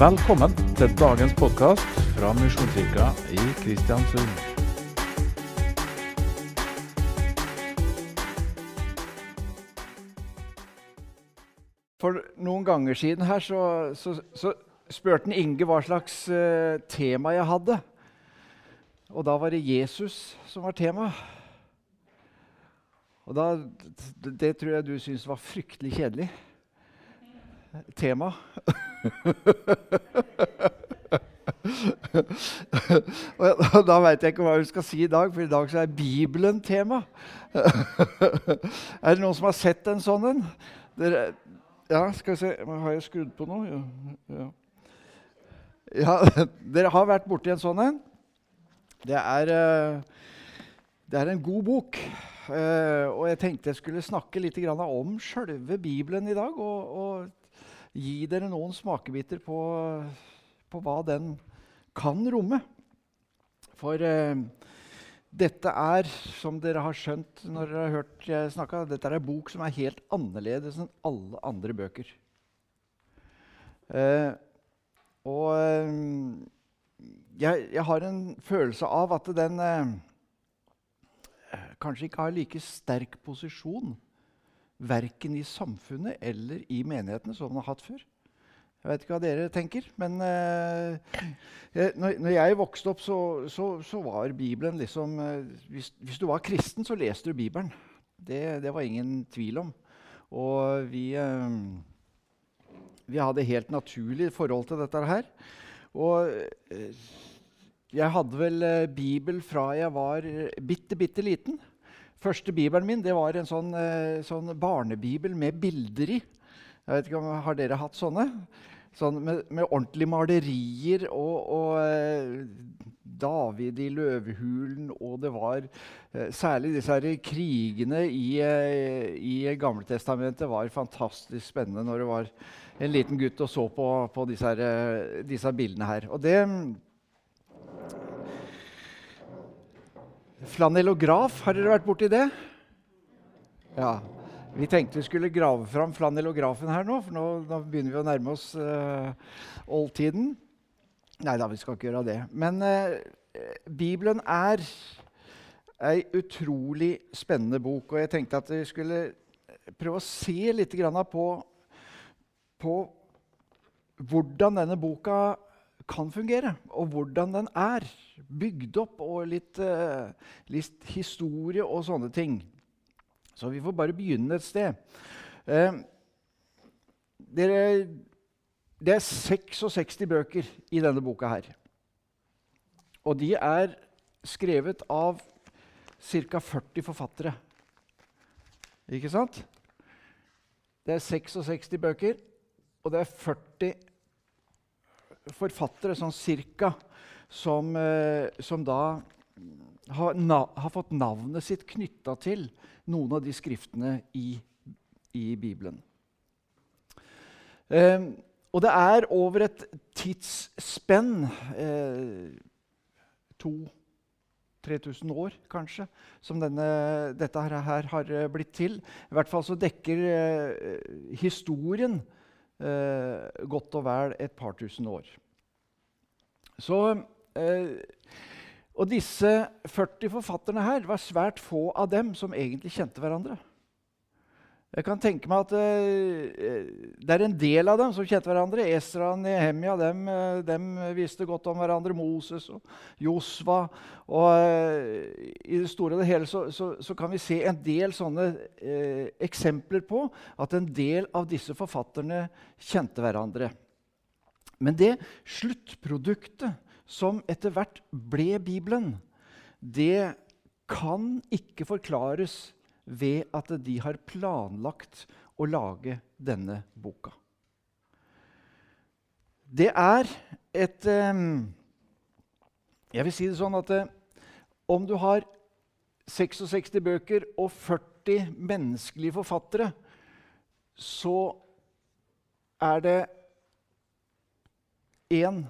Velkommen til dagens podkast fra Misjonskirka i Kristiansund. For noen ganger siden her så, så, så spurte Inge hva slags uh, tema jeg hadde. Og da var det Jesus som var tema. Og da, det, tror jeg du syntes var fryktelig kjedelig. Tema. Og da, veit jeg ikke hva vi skal si i dag, for i dag så er Bibelen tema. er det noen som har sett en sånn en? Ja, skal vi se Har jeg skrudd på noe? Ja. ja. ja dere har vært borti en sånn en. Det er, eh, det er en god bok. Eh, og jeg tenkte jeg skulle snakke litt om sjølve Bibelen i dag. Og, og gi dere noen smakebiter på, på, hva den kan romme. For eh, dette er, som dere har skjønt når dere har hørt jeg snakke, dette er en bok som er helt annerledes enn alle andre bøker. Eh, og eh, jeg, jeg, har en følelse av at den eh, kanskje ikke har like sterk posisjon verken i samfunnet eller i menighetene som den har hatt før. Jeg vet ikke hva dere tenker, men eh, når, når, jeg vokste opp, så, så, så var Bibelen liksom uh, hvis, hvis, du var kristen, så leste du Bibelen. Det, det var ingen tvil om. Og vi, uh, vi hadde helt naturlig forhold til dette her. Og jeg hadde vel Bibel fra jeg var bitte, bitte liten. Første bibelen min det var en sånn, eh, sånn barnebibel med bilder i. Jeg vet ikke om, Har dere hatt sånne? Sånn med, med ordentlige malerier og, og eh, David i løvehulen, og det var eh, Særlig disse her krigene i, i Gamletestamentet var fantastisk spennende når det var en liten gutt og så på, på disse, her, disse bildene her. Og det Flanellograf, har dere vært borti det? Ja. Vi tenkte vi skulle grave fram flanellografen her nå, for nå, nå begynner vi å nærme oss uh, oldtiden. Nei da, vi skal ikke gjøre det. Men uh, Bibelen er ei utrolig spennende bok, og jeg tenkte at vi skulle prøve å se litt på, på hvordan denne boka kan fungere, og hvordan den er bygd opp, og litt, uh, litt historie og sånne ting. Så vi får bare begynne et sted. Uh, dere, det er 66 bøker i denne boka her. Og de er skrevet av ca. 40 forfattere. Ikke sant? Det er 66 bøker, og det er 40 forfattere, sånn cirka, som, eh, som da har, har, fått navnet sitt knytta til noen av de skriftene i, i Bibelen. Eh, og det er over et tidsspenn, eh, to 3000 år kanskje, som denne, dette her, her, har eh, blitt til. I hvert fall så dekker eh, historien eh, godt og vel et par tusen år. Så eh, og disse 40 forfatterne her var svært få av dem som egentlig kjente hverandre. Jeg kan tenke meg at uh, Det er en del av dem som kjente hverandre. Esra og Nehemia dem, uh, dem visste godt om hverandre. Moses og Josva. Og uh, I det store og det hele så, så, så, kan vi se en del sånne eksempler på at en del av disse forfatterne kjente hverandre. Men det sluttproduktet som etter hvert ble Bibelen, det kan ikke forklares ved at de har planlagt å lage denne boka. Det er et eh, Jeg vil si det sånn at eh, om du har 66 bøker og 40 menneskelige forfattere, så er det én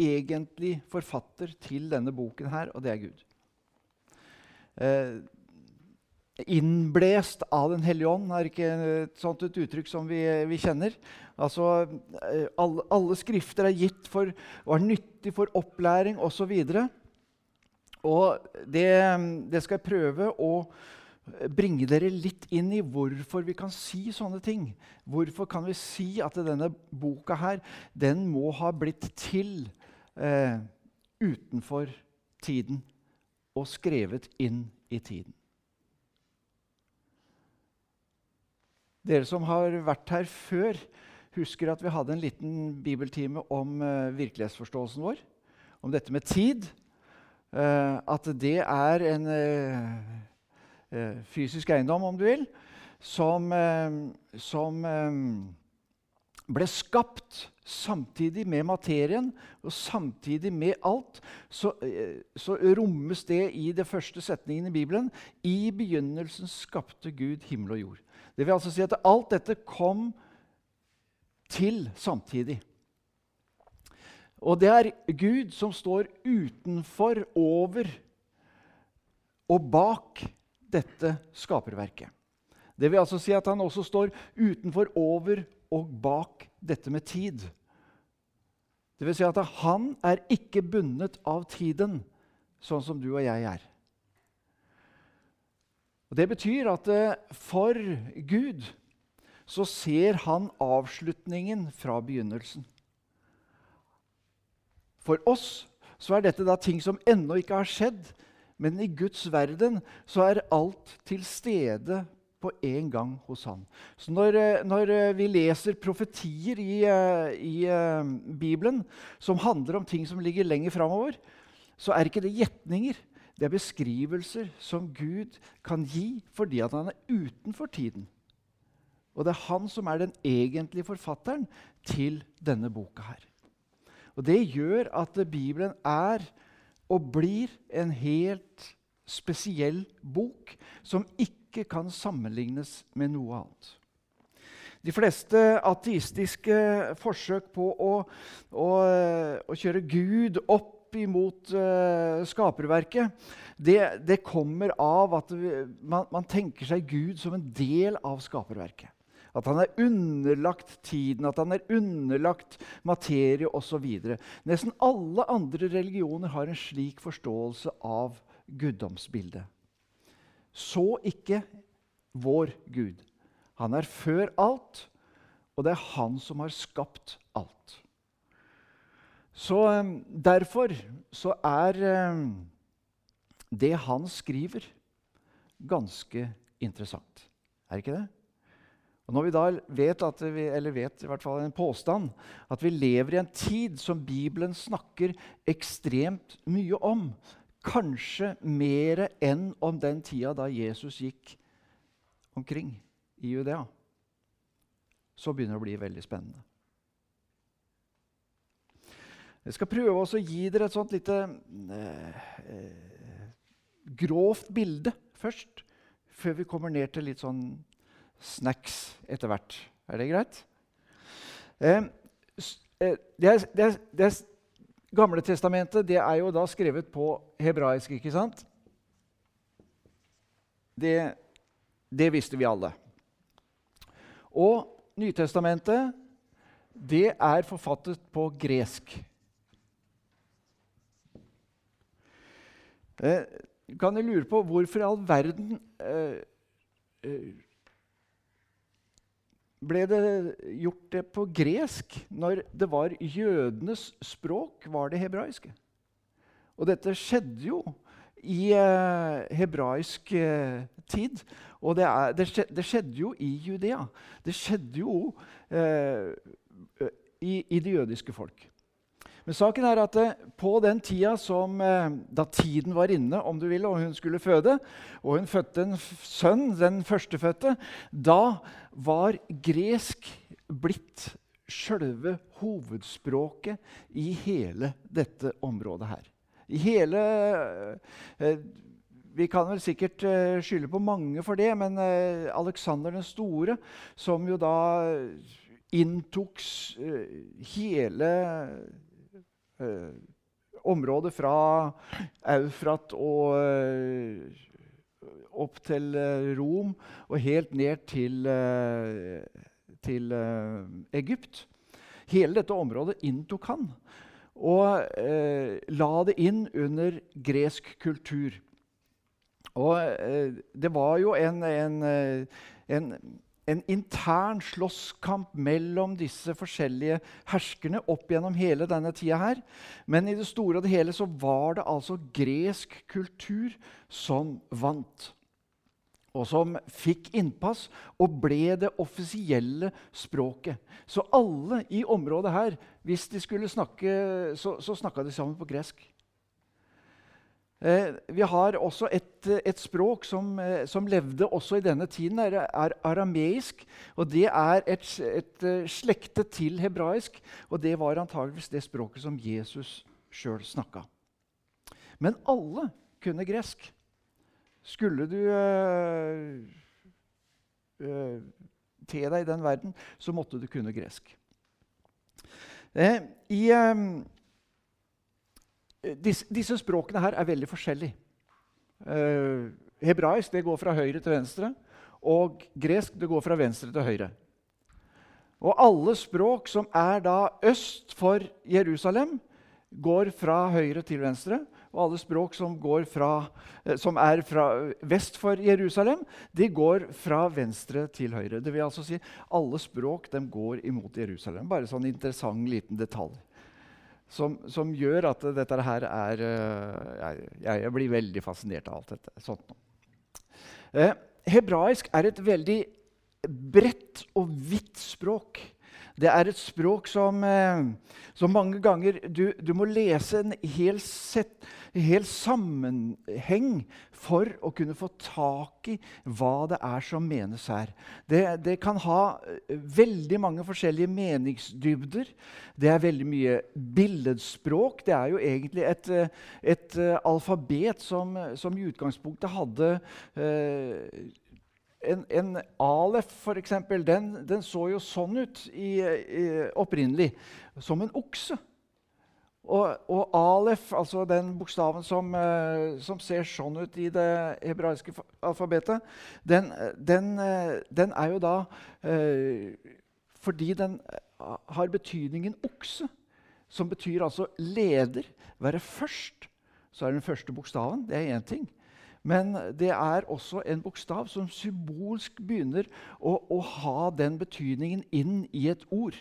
egentlig forfatter til denne boken her, og det er Gud. Innblest av Den hellige ånd, er ikke et sånt et uttrykk som vi, vi kjenner. Altså, eh, alle, alle, skrifter er gitt for og er nyttig for opplæring osv. Og, og det, det skal jeg prøve å bringe dere litt inn i hvorfor vi kan si sånne ting. Hvorfor kan vi si at denne boka her, den må ha blitt til eh, utenfor tiden og skrevet inn i tiden. Dere som har vært her før, husker at vi hadde en liten bibeltime om uh, virkelighetsforståelsen vår. Om dette med tid. Uh, at det er en uh, fysisk eiendom, om du vil, som, som ble skapt samtidig med materien og samtidig med alt, så, så, rommes det i det første setningen i Bibelen. I begynnelsen skapte Gud himmel og jord. Det vil altså si at alt dette kom til samtidig. Og det er Gud som står utenfor, over og bak dette skaperverket. Det vil altså si at han også står utenfor, over og bak dette med tid. Det vil si at han er ikke bundet av tiden, sånn som du og jeg er. Og Det betyr at eh, for Gud så ser han avslutningen fra begynnelsen. For oss så er dette da ting som ennå ikke har skjedd, men i Guds verden så er alt til stede på en gang hos han. Så når, eh, når eh, vi leser profetier i, i Bibelen som handler om ting som ligger lenger framover, så er ikke det gjetninger. Det er beskrivelser som Gud kan gi fordi han er utenfor tiden. Og det er han som er den egentlige forfatteren til denne boka. her. Og Det gjør at Bibelen er og blir en helt spesiell bok som ikke kan sammenlignes med noe annet. De fleste ateistiske forsøk på å, å, å kjøre Gud opp imot uh, skaperverket, det, det, kommer av at vi, man, man, tenker seg Gud som en del av skaperverket. At han er underlagt tiden, at han er underlagt materie osv. Nesten alle andre religioner har en slik forståelse av guddomsbildet. Så ikke vår Gud. Han er før alt, og det er han som har skapt alt. Så um, Derfor så er um, det han skriver, ganske interessant. Er ikke det? Og Når vi da vet, at vi, eller vet i hvert fall en påstand, at vi lever i en tid som Bibelen snakker ekstremt mye om, kanskje mer enn om den tida da Jesus gikk omkring i Judea, så begynner det å bli veldig spennende. Jeg skal prøve å gi dere et sånt lite eh, grovt bilde først, før vi kommer ned til litt sånn snacks etter hvert. Er det greit? Eh, eh det, er, det, er, det Gamle testamentet det er jo da skrevet på hebraisk, ikke sant? Det, det visste vi alle. Og Nytestamentet det er forfattet på gresk. Eh, kan jeg lure på hvorfor i all verden eh, eh, ble det gjort det på gresk når det var jødenes språk, var det hebraiske? Og dette skjedde jo i eh, hebraisk eh, tid. Og det, er, det, skjedde, det, skjedde, jo i Judea. Det skjedde jo eh, i, i det jødiske folk. Men saken er at eh, på den tida som, eh, da tiden var inne, om du vil, og hun skulle føde, og hun fødte en sønn, den førstefødte, da var gresk blitt sjølve hovedspråket i hele dette området her. I hele eh, vi kan vel sikkert skylde på mange for det, men Aleksander den store, som jo da inntok hele området fra Eufrat og, eh, opp til eh, Rom og helt ned til, eh, til eh, Egypt. Hele dette området inntok han og eh, la det inn under gresk kultur. Og eh, det var jo en, en, eh, en, en, intern slåsskamp mellom disse forskjellige herskerne opp gjennom hele denne tida her. Men i det store og det hele så var det altså gresk kultur som vant og som fikk innpass og ble det offisielle språket. Så alle i området her, hvis de skulle snakke, så, så snakka de sammen på gresk. Eh, vi har også et, et språk som, eh, som, levde også i denne tiden, er, er arameisk. og Det er et, et, eh, slekte til hebraisk, og det var antageligvis det språket som Jesus sjøl snakka. Men alle kunne gresk. Skulle du uh, te deg i den verden, så måtte du kunne gresk. Eh, i, um, disse, disse, språkene her er veldig forskjellige. Uh, hebraisk det går fra høyre til venstre, og gresk det går fra venstre til høyre. Og alle språk som er da øst for Jerusalem, går fra høyre til venstre og alle språk som, fra, eh, som, er fra vest for Jerusalem, de går fra venstre til høyre. Det vil altså si alle språk går imot Jerusalem. Bare sånn interessant liten detalj. Som, som gjør at dette her er eh, jeg, jeg, blir veldig fascinert av alt dette. sånt. Eh, hebraisk er et veldig bredt og vidt språk. Det er et språk som, eh, som mange ganger du, du, må lese en hel, set, hel, sammenheng for å kunne få tak i hva det er som menes her. Det, det, kan ha eh, veldig mange forskjellige meningsdybder. Det er veldig mye billedspråk. Det er jo egentlig et, eh, et alfabet som, som, i utgangspunktet hadde eh, en, en alef, f.eks., den, den så jo sånn ut i, i, opprinnelig. Som en okse. Og, og, alef, altså den bokstaven som, uh, som, ser sånn ut i det hebraiske alfabetet, den, den, uh, den er jo da uh, Fordi den har betydningen okse, som betyr altså leder, være først, så er den første bokstaven. Det er én ting. Men det er også en bokstav som symbolsk begynner å, å ha den betydningen inn i et ord.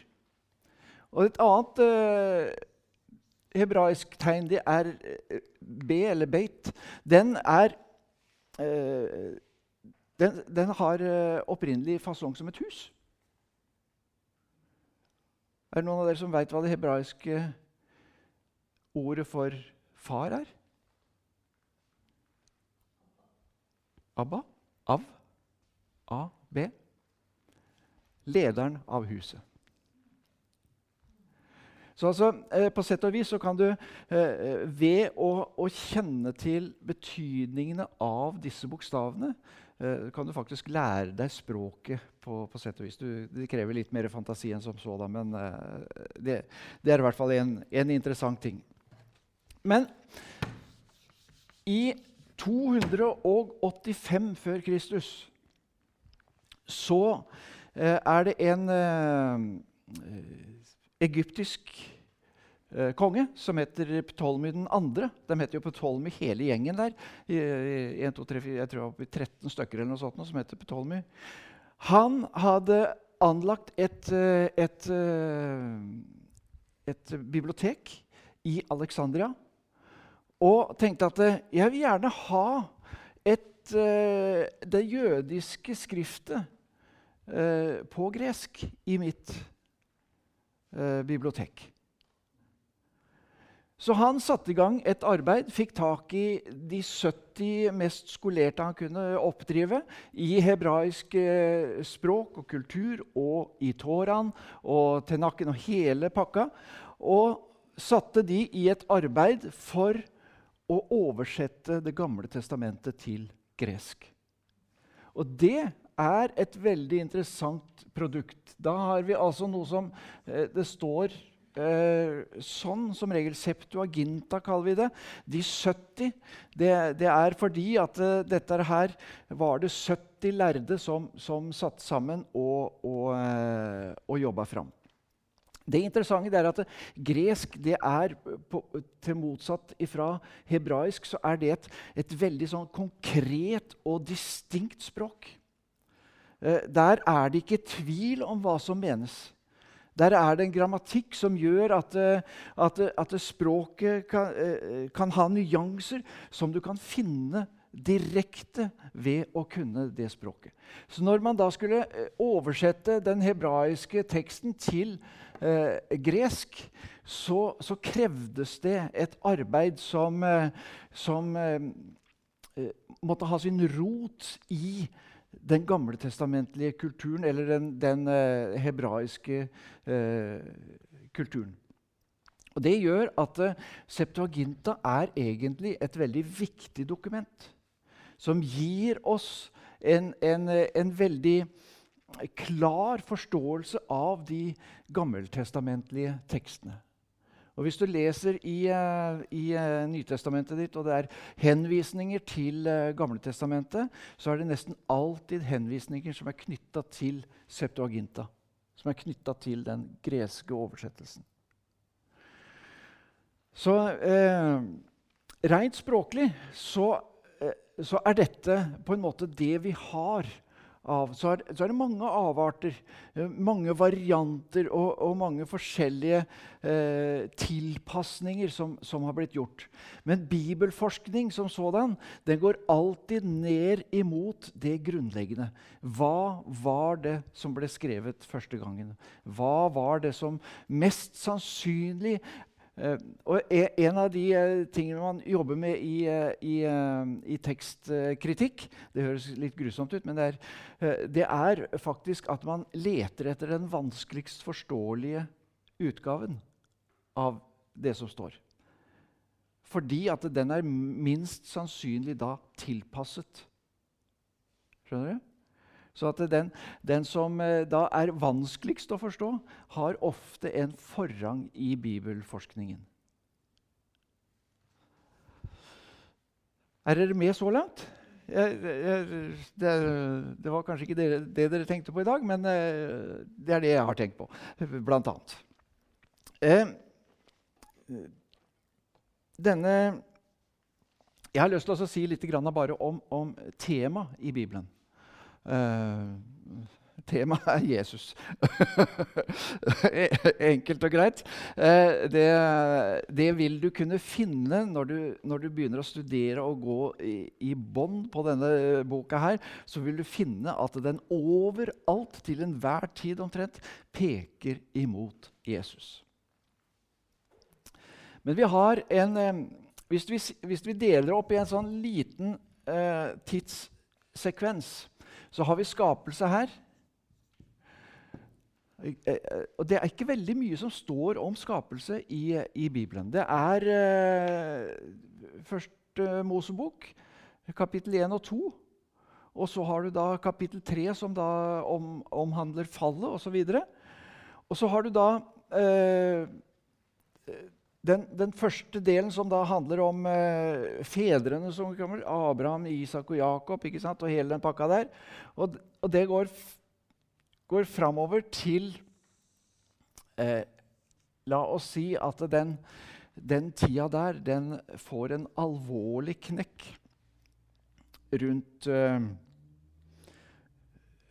Og et annet eh, hebraisk tegn det er eh, B, eller beit. Den, er, eh, den, den har eh, opprinnelig fasong som et hus. Er det noen av dere som veit hva det hebraiske ordet for far er? Abba, av, A, B. Lederen av huset. Så altså, eh, På sett og vis så kan du eh, ved å, å, kjenne til betydningene av disse bokstavene eh, kan du faktisk lære deg språket på, på sett og vis. Du, det krever litt mer fantasi enn som så, da, men eh, det, det, er i hvert fall en, en interessant ting. Men i 285 før Kristus så eh, er det en eh, egyptisk eh, konge som heter Ptolemy 2. De heter jo Ptolemy hele gjengen der. I, i 1, 2, 3, 4, jeg tror det var 13 stykker eller noe sånt som heter Ptolemy. Han hadde anlagt et, et, et bibliotek i Alexandria og tenkte at eh, jeg vil gjerne ha et, uh, det jødiske skriftet uh, på gresk i mitt bibliotek. Så han satte i gang et arbeid, fikk tak i de 70 mest skolerte han kunne oppdrive i hebraisk språk og kultur og i Toraen og Tenakken og hele pakka. Og satte de i et arbeid for å oversette Det gamle testamentet til gresk. Og det er et veldig interessant produkt. Da har vi altså noe som eh, det står eh, sånn som regel. Septuaginta kaller vi det. De 70. Det, det er fordi at uh, dette her var det 70 lærde som, som satt sammen og, og, uh, og jobba fram. Det interessante er at gresk det er på, til motsatt fra hebraisk så er det et, et veldig sånn konkret og distinkt språk. Eh, der er det ikke tvil om hva som menes. Der er det en grammatikk som gjør at, eh, at, at språket kan, eh, kan, ha nyanser som du kan finne direkte ved å kunne det språket. Så når man da skulle oversette den hebraiske teksten til eh, gresk, så, så, krevdes det et arbeid som, eh, som eh, måtte ha sin rot i den gamletestamentlige kulturen, eller den, den hebraiske kulturen. Og Det gjør at Septuaginta er egentlig et veldig viktig dokument. Som gir oss en, en, en veldig klar forståelse av de gammeltestamentlige tekstene. Og Hvis du leser i, uh, i uh, Nytestamentet ditt, og det er henvisninger til uh, Gamletestamentet, så er det nesten alltid henvisninger som er knytta til Septuaginta. Som er knytta til den greske oversettelsen. Så eh, rent språklig så, så, er dette på en måte det vi har av, så, er, så er, det mange avarter, eh, mange varianter og, og mange forskjellige eh, tilpasninger som, som, har blitt gjort. Men bibelforskning som sådan den går alltid ned imot det grunnleggende. Hva var det som ble skrevet første gangen? Hva var det som mest sannsynlig og En av de uh, tingene man jobber med i, uh, i, i tekstkritikk Det høres litt grusomt ut, men det er, det er, faktisk at man leter etter den vanskeligst forståelige utgaven av det som står. Fordi at den er minst sannsynlig da tilpasset. Skjønner du? Så at den, den, som eh, da er vanskeligst å forstå, har ofte en forrang i bibelforskningen. Er dere med så langt? Jeg, jeg, det, det, var kanskje ikke det, det, dere tenkte på i dag, men eh, det er det jeg har tenkt på, blant annet. Eh, denne Jeg har lyst til å si litt bare om, om temaet i Bibelen. Uh, Temaet er Jesus. Enkelt og greit. Uh, det, det, vil du kunne finne når du, når du, begynner å studere og gå i, i bånd på denne boka. her, Så vil du finne at den overalt, til enhver tid omtrent, peker imot Jesus. Men vi har en hvis, vi, hvis vi, deler opp i en sånn liten tidssekvens så har vi skapelse her. Eh, eh, og Det er ikke veldig mye som står om skapelse i, i Bibelen. Det er eh, første Mosebok, kapittel 1 og 2. Og så har du da kapittel 3, som da om, omhandler fallet osv. Og, og så har du da eh, den, den, første delen som da handler om eh, fedrene som kommer, Abraham, Isak og Jakob ikke sant? og hele den pakka der. Og, og det går, går framover til eh, La oss si at den, den tida der den får en alvorlig knekk rundt eh,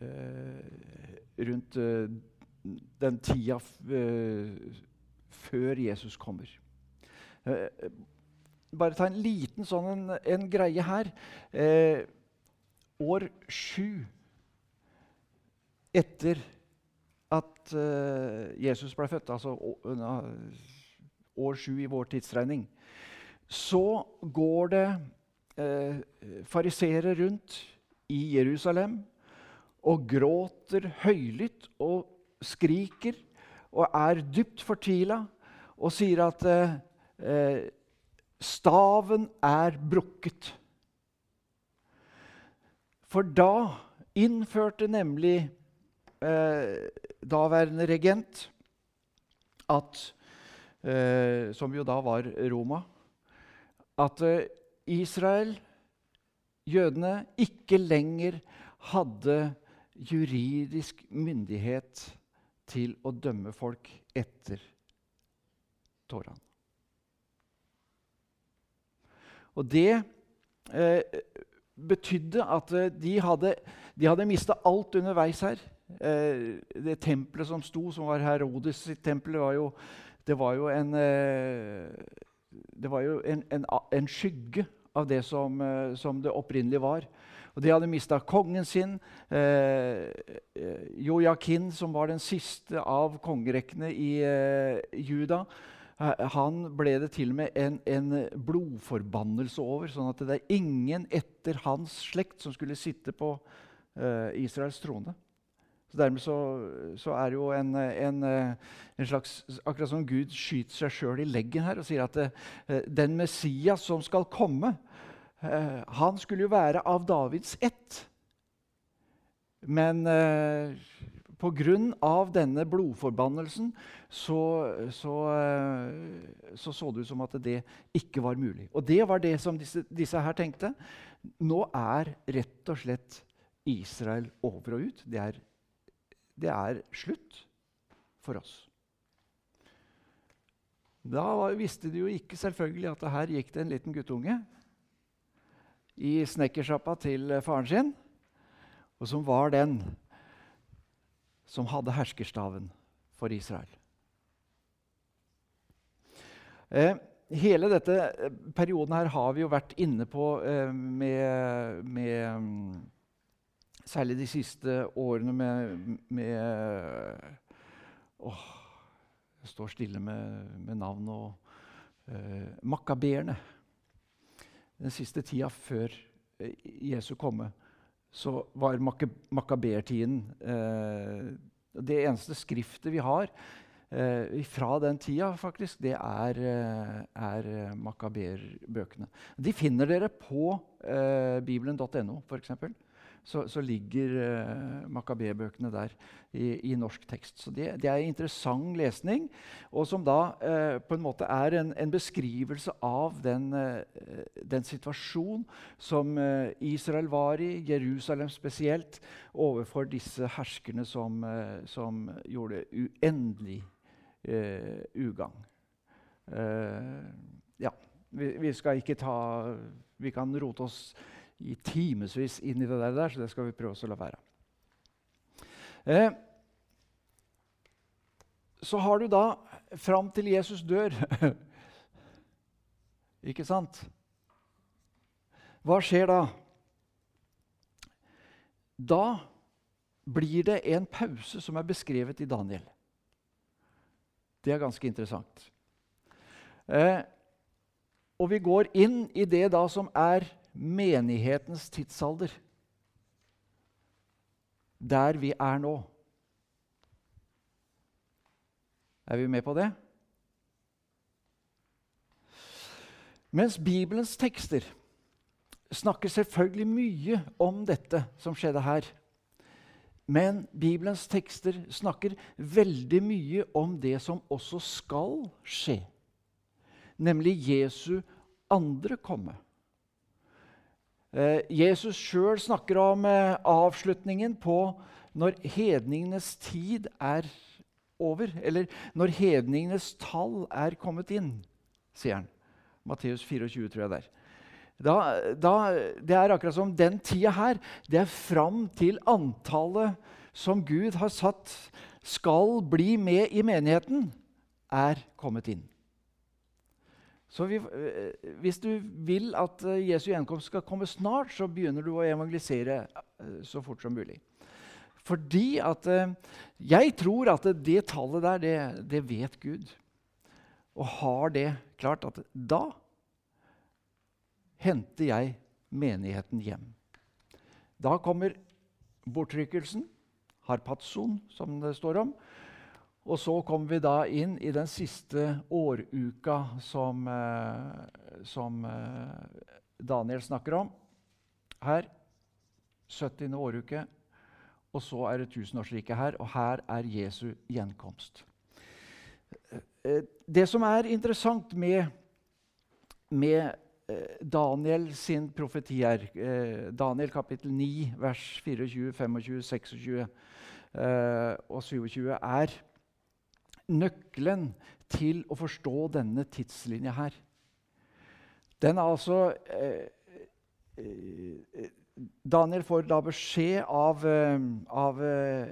eh Rundt eh, den tida eh, før Jesus kommer. Eh, bare ta en liten sånn en, en greie her. Eh, år sju etter at eh, Jesus ble født, altså år sju i vår tidsregning, så går det eh, fariseere rundt i Jerusalem og gråter høylytt og skriker og er dypt fortvila og sier at eh, eh, staven er brukket. For da innførte nemlig eh, daværende regent at eh, som jo da var Roma, at eh, Israel, jødene, ikke lenger hadde juridisk myndighet til å dømme folk etter Toraen. Og det eh, betydde at eh, de hadde, de hadde mista alt underveis her. Eh, det tempelet som sto, som var Herodes sitt tempel, var jo, det var jo en eh, Det var jo en, en, en, skygge av det som, eh, som det opprinnelig var. Og De hadde mista kongen sin. Eh, eh, Jojakin, som var den siste av kongerekkene i eh, Juda, eh, han ble det til og med en, en, blodforbannelse over. sånn at det er ingen etter hans slekt som skulle sitte på eh, Israels trone. Så Dermed så, så er det jo en, en, en, slags Akkurat som Gud skyter seg sjøl i leggen her og sier at eh, den Messias som skal komme, Eh, han skulle jo være av Davids ett. Men eh, pga. denne blodforbannelsen så så, eh, så så, det ut som at det ikke var mulig. Og det var det som disse, disse, her tenkte. Nå er rett og slett Israel over og ut. Det er, det er slutt for oss. Da visste de jo ikke selvfølgelig at her gikk det en liten guttunge i snekkersjappa til faren sin, og som var den som hadde herskerstaven for Israel. Eh, hele dette eh, perioden her har vi jo vært inne på eh, med, med um, Særlig de siste årene med, med åh, Jeg står stille med, med navn og eh, Makabeerne den siste tida før eh, Jesu komme, så var makabertiden eh, Det eneste skriftet vi har eh, fra den tida, faktisk, det er, eh, er eh, makaberbøkene. De finner dere på eh, bibelen.no, f.eks så, så ligger uh, Makkabé-bøkene der i, i, norsk tekst. Så det, det, er interessant lesning, og som da uh, på en måte er en, en beskrivelse av den, uh, den situasjon som Israel var i, Jerusalem spesielt, overfor disse herskerne som, som gjorde uendelig ugagn. ja, vi, vi, skal ikke ta Vi kan rote oss i timevis inn i det der, så det skal vi prøve å la være. Eh, så har du da fram til Jesus dør Ikke sant? Hva skjer da? Da blir det en pause som er beskrevet i Daniel. Det er ganske interessant. Eh, og vi går inn i det da som er menighetens tidsalder. Der vi er nå. Er vi med på det? Mens Bibelens tekster snakker selvfølgelig mye om dette som skjedde her. Men Bibelens tekster snakker veldig mye om det som også skal skje, nemlig Jesu andre komme. Eh, Jesus sjøl snakker om eh, avslutningen på når hedningenes tid er over. Eller når hedningenes tall er kommet inn, sier han. Matteus 24, tror jeg det er. Da, da, det er akkurat som den tida her, det er fram til antallet som Gud har satt skal bli med i menigheten, er kommet inn. Så vi, eh, Hvis du vil at eh, Jesu gjenkomst skal komme snart, så begynner du å evangelisere eh, så fort som mulig. Fordi at Jeg tror at det tallet der, det, det vet Gud. Og har det klart at da henter jeg menigheten hjem. Da kommer bortrykkelsen, harpatson, som det står om. Og så kommer vi da inn i den siste åruka som, eh, som eh, Daniel snakker om her. 70. åruke. Og så er det tusenårsriket her, og her er Jesu gjenkomst. Eh, det som er interessant med, med Daniel sin profeti her, Daniel kapittel 9, vers 24, 25, 26 og 27, er nøkkelen til å forstå denne tidslinja her. Den er altså Daniel får da beskjed av, av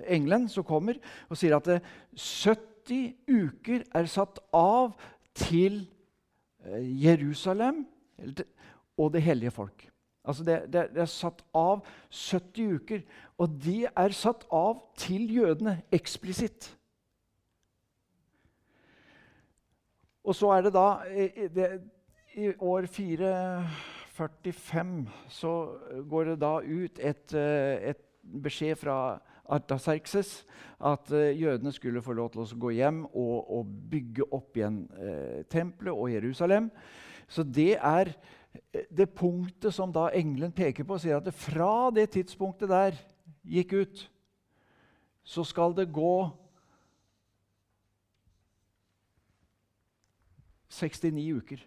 engelen som kommer, og sier at 70 70 uker er satt av til eh, Jerusalem og det hellige folk. Altså det, det, det, er satt av 70 uker, og de er satt av til jødene eksplisitt. Og så er det da det, I år 445 så går det da ut et, eh, et beskjed fra Artaserkses at uh, jødene skulle få lov til å gå hjem og, og bygge opp igjen eh, tempelet og Jerusalem. Så det er eh, det punktet som da engelen peker på, og sier at det fra det tidspunktet der gikk ut, så skal det gå 69 uker.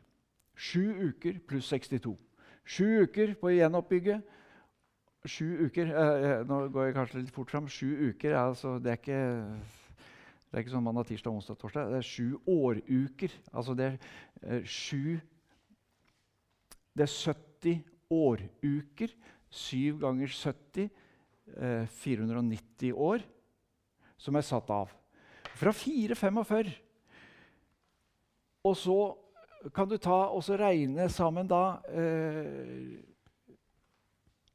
Sju uker pluss 62. Sju uker på å gjenoppbygge Sju uker eh, eh, Nå går jeg kanskje litt fort fram. Sju uker altså, det, er ikke, det er ikke sånn mandag, tirsdag, onsdag, torsdag. Det er sju åruker. Altså det er eh, sju Det er 70 åruker. Syv ganger 70 eh, 490 år som er satt av. Fra 445. Og så kan du ta og regne sammen da eh,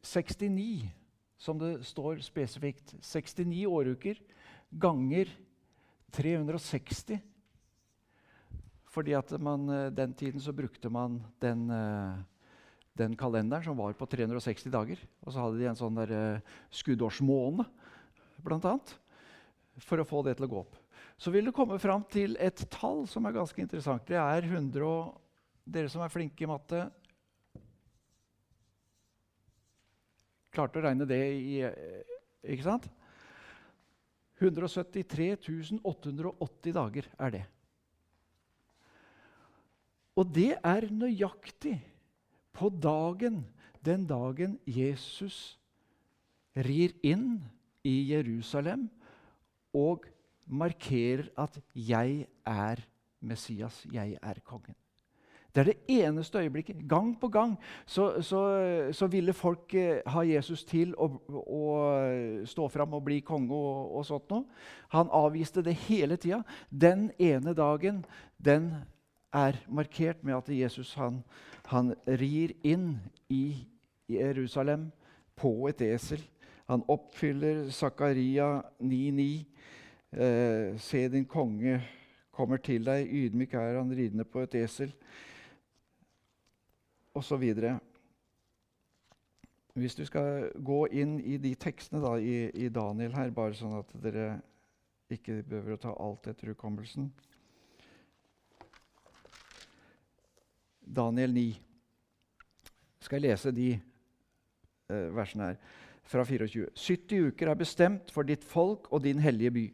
69, som det står spesifikt. 69 åruker ganger 360. Fordi at man, eh, den tiden så brukte man den, eh, den, kalenderen som var på 360 dager. Og så hadde de en sånn der skuddårsmåned, skuddårsmåne, blant annet, for å få det til å gå opp. Så vil du komme fram til et tall som er ganske interessant. Det er 100 og, Dere som er flinke i matte, Klarte å regne det i eh, Ikke sant? 173 880 dager er det. Og det er nøyaktig på dagen, den dagen Jesus rir inn i Jerusalem og markerer at 'jeg er Messias, jeg er kongen'. Det er det eneste øyeblikket. Gang på gang så, så, så ville folk eh, ha Jesus til å, å stå fram og bli konge og, og sånt noe. Han avviste det hele tida. Den ene dagen den er markert med at Jesus han, han rir inn i Jerusalem på et esel. Han oppfyller Zakaria 9,9. Eh, se, din konge kommer til deg. Ydmyk er han ridende på et esel osv. Hvis du skal gå inn i de tekstene da, i, i, Daniel her, bare sånn at dere ikke behøver å ta alt etter hukommelsen Daniel 9. Skal jeg lese de eh, versene her fra 24. 70 uker er bestemt for ditt folk og din hellige by,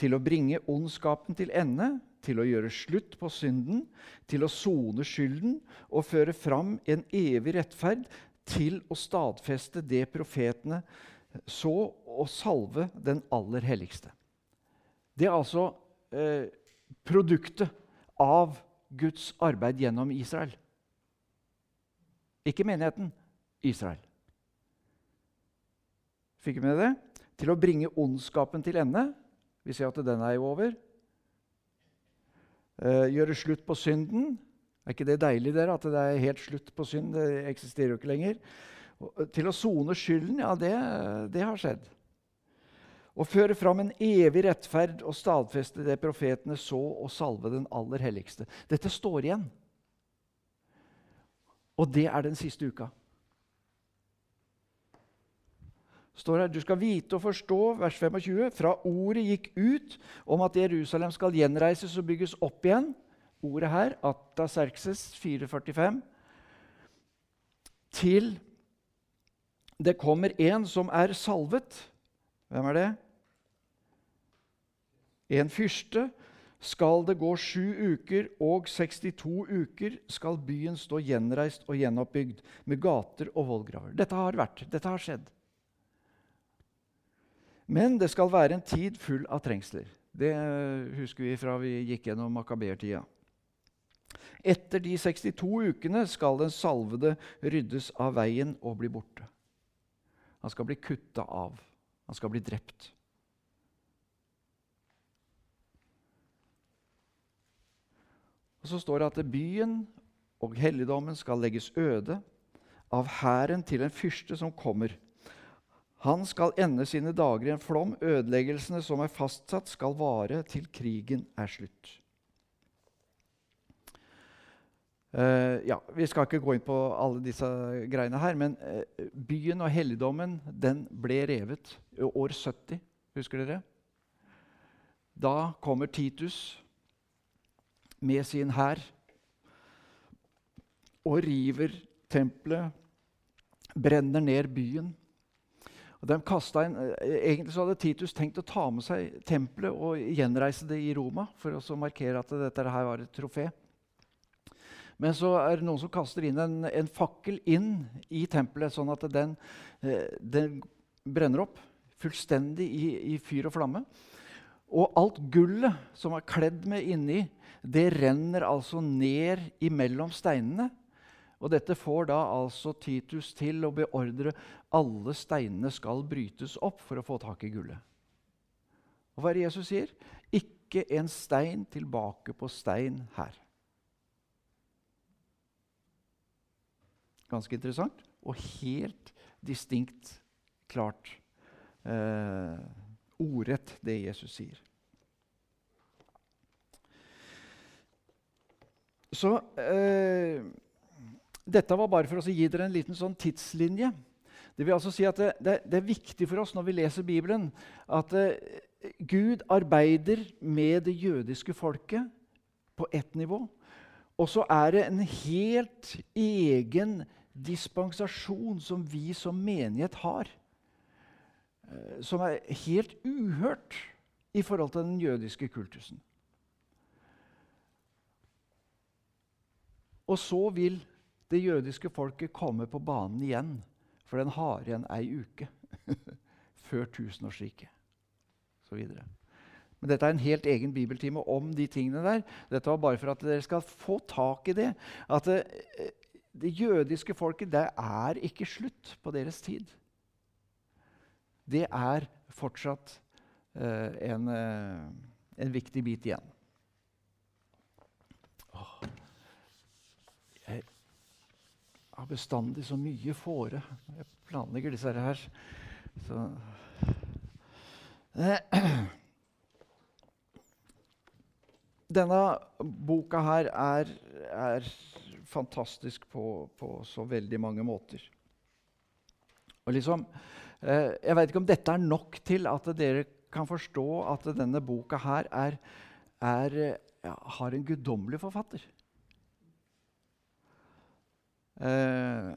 til å bringe ondskapen til ende til å gjøre slutt på synden, til å sone skylden og føre fram en evig rettferd, til å stadfeste det profetene så og salve den aller helligste. Det er altså eh, produktet av Guds arbeid gjennom Israel. Ikke menigheten Israel. Fikk vi med det? Til å bringe ondskapen til ende. Vi ser at den er jo over. Uh, gjøre slutt på synden. Er ikke det deilig dere, at det er helt slutt på synd? Det eksisterer jo ikke lenger. Og, til å sone skylden, ja, det, det har skjedd. Å føre fram en evig rettferd og stadfeste det profetene så, og salve den aller helligste. Dette står igjen. Og det er den siste uka. Står her, Du skal vite og forstå, vers 25, fra ordet gikk ut om at Jerusalem skal gjenreises og bygges opp igjen. Ordet her, Ataserkses 445, til det kommer en som er salvet. Hvem er det? En fyrste skal det gå sju uker, og 62 uker skal byen stå gjenreist og gjenoppbygd med gater og vollgraver. Dette har vært, dette har skjedd. Men det skal være en tid full av trengsler. Det husker vi fra vi gikk gjennom makabertida. Etter de 62 ukene skal den salvede ryddes av veien og bli borte. Han skal bli kutta av. Han skal bli drept. Og Så står det at byen og helligdommen skal legges øde av hæren til en fyrste som kommer. Han skal ende sine dager i en flom. Ødeleggelsene som er fastsatt, skal vare til krigen er slutt. Uh, ja, Vi skal ikke gå inn på alle disse greiene her, men uh, byen og helligdommen den ble revet i år 70. Husker dere? Da kommer Titus med sin hær og river tempelet, brenner ned byen. Og de inn, eh, egentlig så hadde Titus tenkt å ta med seg tempelet og gjenreise det i Roma for å markere at dette her var et trofé. Men så er det noen som kaster inn en, en fakkel inn i tempelet, sånn at den, eh, den brenner opp fullstendig i, i, fyr og flamme. Og alt gullet som er kledd med inni, det renner altså ned imellom steinene. Og dette får da altså Titus til å beordre alle steinene skal brytes opp for å få tak i gullet. Og hva er det Jesus sier? Ikke en stein tilbake på stein her. Ganske interessant og helt distinkt klart eh, ordrett, det Jesus sier. Så eh, dette var bare for å gi dere en liten sånn tidslinje. Det vil altså si at det, det, det, er viktig for oss når vi leser Bibelen, at eh, Gud arbeider med det jødiske folket på ett nivå. Og så er det en helt egen dispensasjon som vi som menighet har. Eh, som er helt uhørt i forhold til den jødiske kultusen. Og så vil det jødiske folket kommer på banen igjen, for den har igjen ei uke før tusenårsriket. Så videre. Men dette er en helt egen bibeltime om de tingene der. Dette var bare for at dere skal få tak i det. At det, eh, det jødiske folket, det er ikke slutt på deres tid. Det er fortsatt uh, en, uh, en viktig bit igjen. Har bestandig så mye fåre jeg planlegger disse her. Så Denne boka her er, er fantastisk på, på, så veldig mange måter. Og liksom, eh, Jeg vet ikke om dette er nok til at dere kan forstå at denne boka her er, er, ja, har en guddommelig forfatter. Eh,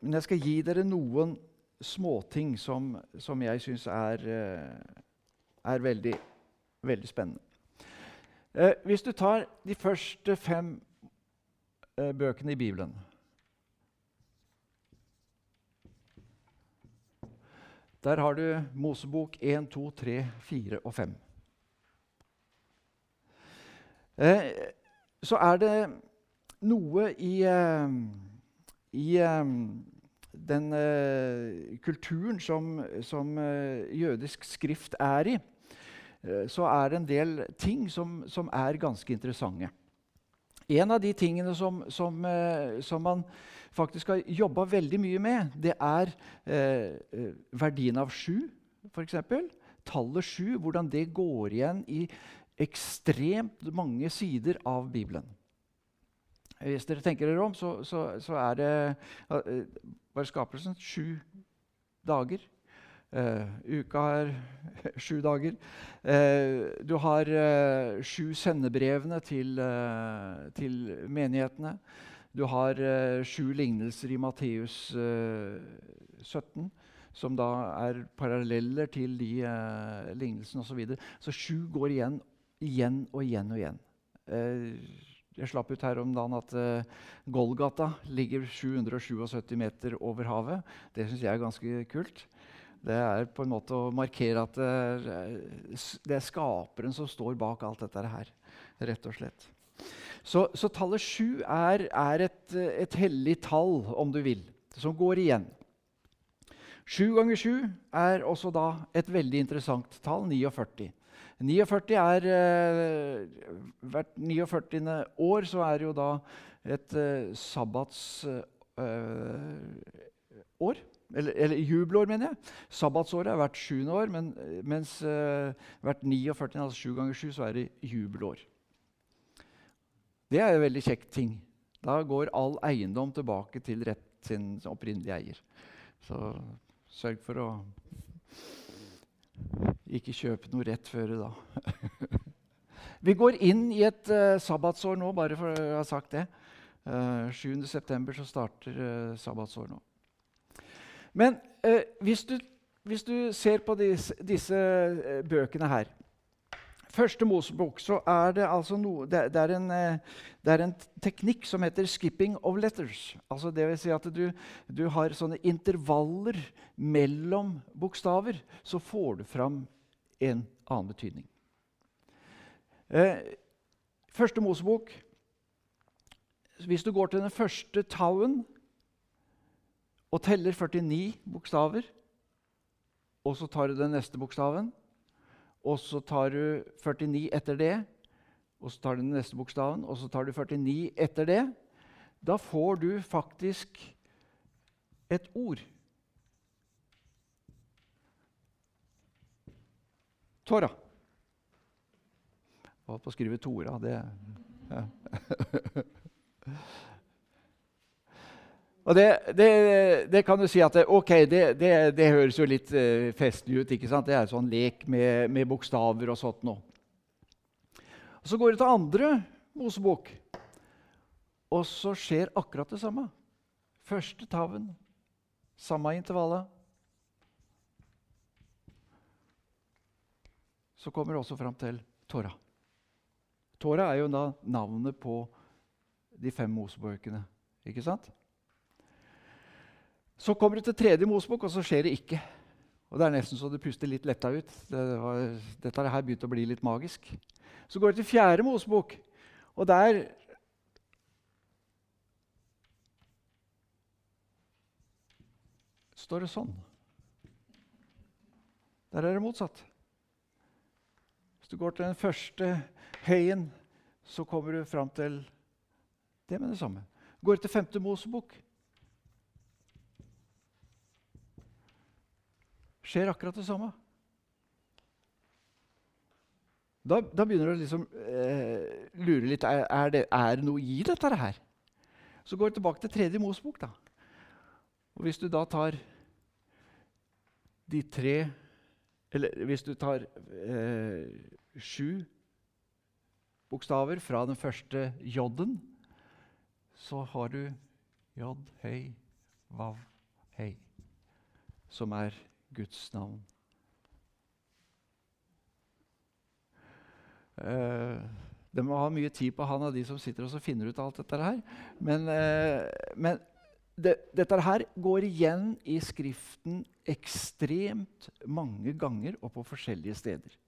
men jeg skal gi dere noen småting som, som jeg syns er, eh, er veldig, veldig, spennende. Eh, hvis du tar de første fem eh, bøkene i Bibelen Der har du Mosebok 1, 2, 3, 4 og 5. Eh, så er det noe i eh, i um, den uh, kulturen som, som uh, jødisk skrift er i, uh, så er det en del ting som, som, er ganske interessante. En av de tingene som, som, som man faktisk har jobba veldig mye med, det er verdien av sju, f.eks. Tallet sju, hvordan det går igjen i ekstremt mange sider av Bibelen. Hvis dere tenker dere om, så, så, så er det uh, bare skapelsen sju dager. Uh, uka er sju dager. Uh, du har uh, sju sendebrevene til, til, menighetene. Du har sju lignelser i Matteus 17, som da er paralleller til de lignelsene osv. Så, så sju går igjen igjen og igjen og ign. Eh, jeg slapp ut her om dagen at uh, Golgata ligger 777 meter over havet. Det syns jeg er ganske kult. Det er på en måte å markere at uh, det er skaperen som står bak alt dette her. Rett og slett. Så, så tallet sju er, er et, et hellig tall, om du vil, som går igjen. Sju ganger sju er også da et veldig interessant tall, 49. 49 er eh, Hvert 49. år så er jo da et eh, sabbatsår. Eh, eller, eller, jubelår, mener jeg. Sabbatsåret er hvert sjuende år, men, mens hvert 49, altså sju ganger sju, så er det jubelår. Det er en veldig kjekk ting. Da går all eiendom tilbake til rett sin opprinnelige eier. Så sørg for å ikke kjøp noe rett før da. Vi går inn i et uh, sabbatsår nå, bare for å ha sagt det. Uh, eh, 7.9. starter uh, sabbatsår nå. Men uh, hvis, du, hvis, du, ser på disse, disse bøkene her Første Mosebok så er det altså noe det, det, er en, det, er en, teknikk som heter 'skipping of letters'. Altså det vil si at du, du har sånne intervaller mellom bokstaver. Så får du fram en annen betydning. Eh, første Mosebok Hvis du går til den første tauen og teller 49 bokstaver, og så tar du den neste bokstaven, og så tar du 49 etter det, og så tar du den neste bokstaven, og så tar du 49 etter det, da får du faktisk et ord. Tora. Jeg holdt på å skrive Tora. Det ja. Og det, det, det, kan du si at ok, det, det høres jo litt uh, festlig ut. ikke sant? Det er sånn lek med, med bokstaver og sånt noe. Og Så går det til andre Mosebok, og så skjer akkurat det samme. Første taven, samme intervallet. Så kommer det også fram til Tora. Tora er jo da navnet på de fem Mosebøkene. Ikke sant? Så kommer du til tredje Mosebok, og så skjer det ikke. Og Det er nesten så du puster litt letta ut. Det var, dette har begynt å bli litt magisk. Så går det til fjerde Mosebok, og der står det sånn. Der er det motsatt. Hvis du går til den første høyen, så kommer du fram til det med det samme. Går du til femte Mosebok, skjer akkurat det samme. Da, da begynner du å liksom, eh, lure litt er, det, er, det, noe i dette her. Så går du tilbake til tredje Mosbok. da. Og Hvis du da tar de tre Eller hvis du tar eh, sju bokstaver fra den første J-en, så har du J, hei, vav, hei, som er Guds navn. Uh, det må ha mye tid på han av de som sitter og finner ut alt dette her. Men, uh, men det, dette her går igjen i Skriften ekstremt mange ganger og på forskjellige steder.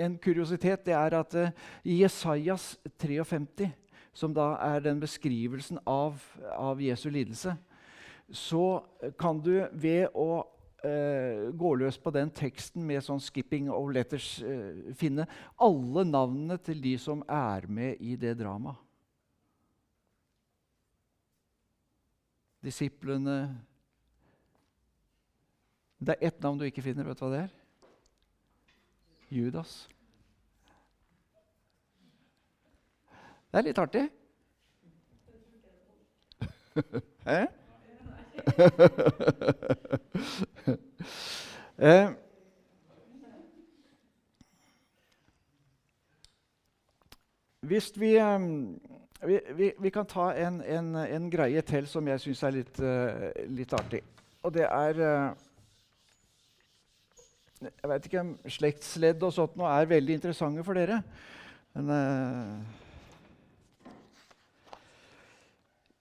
En kuriositet det er at uh, i Jesajas 53, som da er den beskrivelsen av, av Jesu lidelse, så kan du ved å eh, gå løs på den teksten med sånn 'skipping of letters' eh, finne alle navnene til de som er med i det dramaet. Disiplene Det er ett navn du ikke finner. Vet du hva det er? Judas. Det er litt artig. Hæ? Eh, hvis vi, um, vi, vi, vi, kan ta en, en, en, greie til som jeg syns er litt, uh, litt, artig. Og det er uh, jeg vet ikke om slektsledd og sånt nå er veldig interessante for dere. Men eh,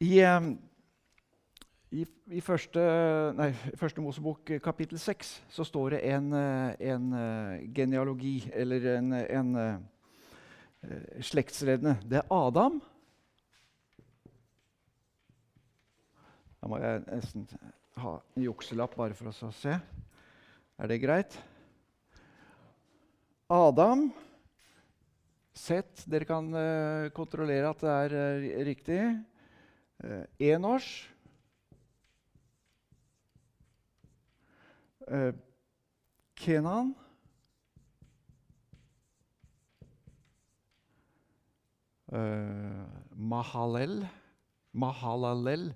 i, eh, i, i, første, nei, første Mosebok eh, kapittel 6 så står det en, eh, en uh, genealogi, eller en, en slektsleddene. Det er Adam. Da må jeg nesten ha en jukselapp bare for å se. Er det greit? Adam Sett. Dere kan kontrollere at det er riktig. Uh, Uh, Kenan. eh, Mahalel. Mahalalel.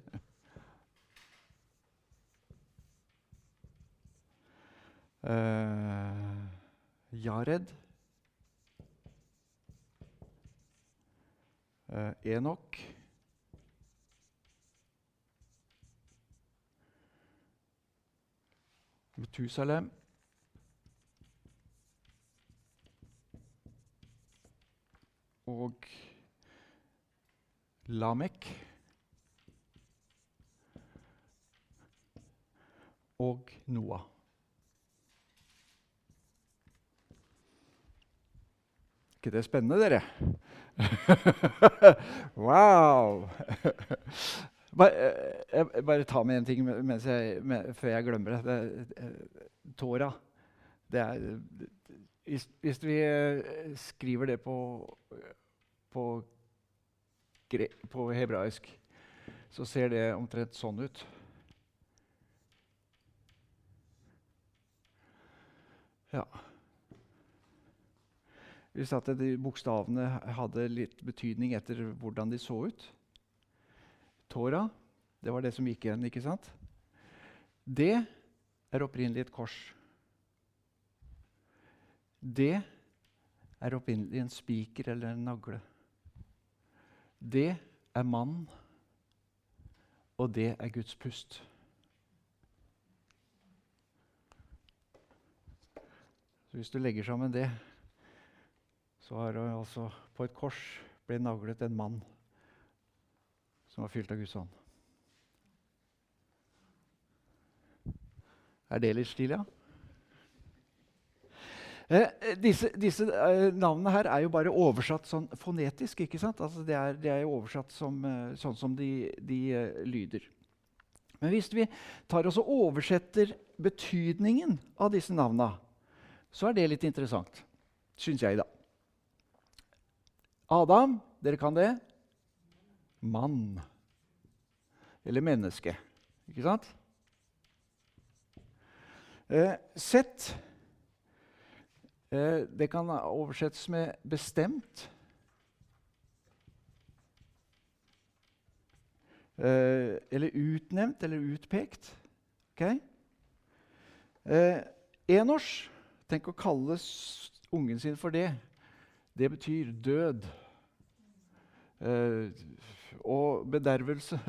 Eh, Jared. Uh, Enok. Metusalem. Og Lamek. Og Noah. ikke det spennende, dere? wow! Bare, jeg, bare ta med én ting jeg, med, før jeg glemmer det. det tåra. Det er, hvis, hvis, vi skriver det på, på, på hebraisk, så ser det omtrent sånn ut. Ja. Hvis at de bokstavene hadde litt betydning etter hvordan de så ut. Tora, det var det som gikk igjen, ikke sant? Det er opprinnelig et kors. Det er opprinnelig en spiker eller en nagle. Det er mann, og det er Guds pust. Så hvis du legger sammen det så har det altså på et kors ble naglet en mann som var fylt av Guds ånd. Er det litt stilig, ja? Eh, disse, disse eh, navnene her er jo bare oversatt sånn fonetisk. ikke sant? Altså det, er, det er jo oversatt som, eh, sånn som de, de uh, lyder. Men hvis vi tar og oversetter betydningen av disse navnene, så er det litt interessant, syns jeg, da. Adam, dere kan det? Mann. Eller menneske. Ikke sant? Eh, sett. Eh, det kan oversettes med 'bestemt'. Eh, eller utnevnt eller utpekt. Okay? Eh, enårs Tenk å kalle ungen sin for det. Det betyr død og bedervelse.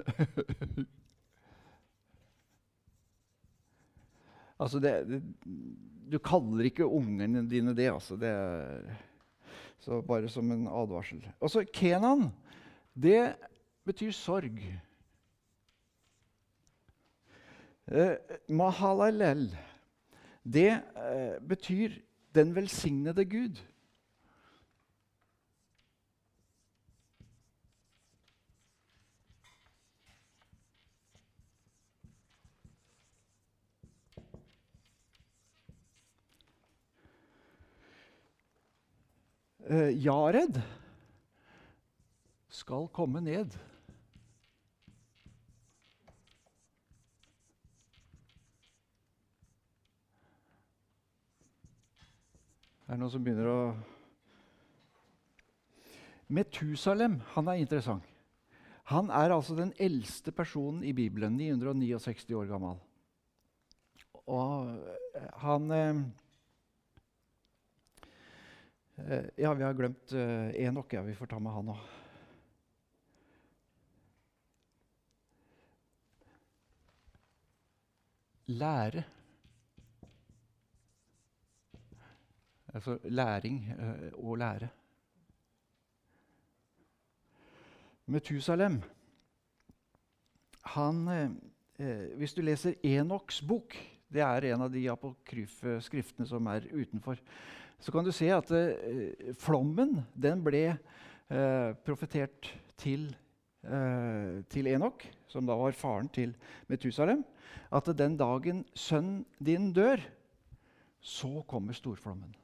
altså det, det, Du kaller ikke ungene dine det, altså. Det er, så bare som en advarsel. Og så Kenan, det betyr sorg. Eh, Mahalalel, det eh, betyr den velsignede Gud. Jared skal komme ned. Det er noen som begynner å Metusalem han er interessant. Han er altså den eldste personen i Bibelen. 969 år gammel. Og eh, han eh, Eh, ja, vi har glemt uh, Enok. Ja, vi får ta med han òg. Lære. Altså læring eh, og lære. Metusalem han, eh, eh, Hvis du leser Enoks bok, det er en av de apokryfe skriftene som er utenfor, så kan du se at eh, flommen den ble eh, profetert til, eh, til Enok, som da var faren til Metusalem, at den dagen sønnen din dør, så kommer storflommen.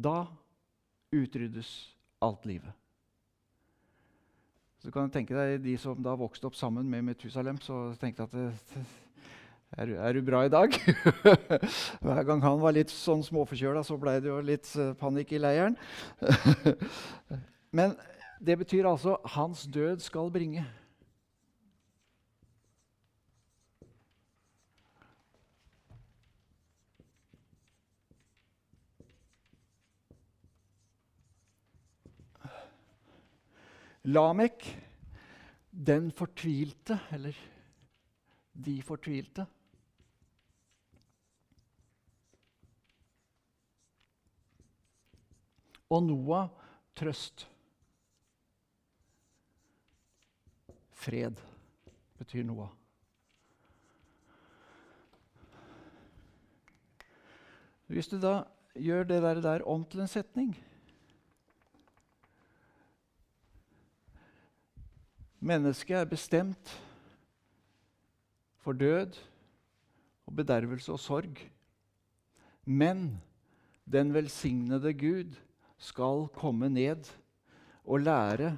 Da utryddes alt livet. Så kan du tenke deg De som da vokste opp sammen med Metusalem, så tenkte at det, er, er, du bra i dag? Hver gang han var litt sånn småforkjøla, så ble det jo litt uh, panikk i leiren. Men det betyr altså 'hans død skal bringe'. Lamek, den fortvilte, eller de fortvilte. Og Noah trøst. Fred betyr Noah. Hvis du da gjør det der, der om til en setning Mennesket er bestemt for død og bedervelse og sorg. Men den velsignede Gud skal komme ned og lære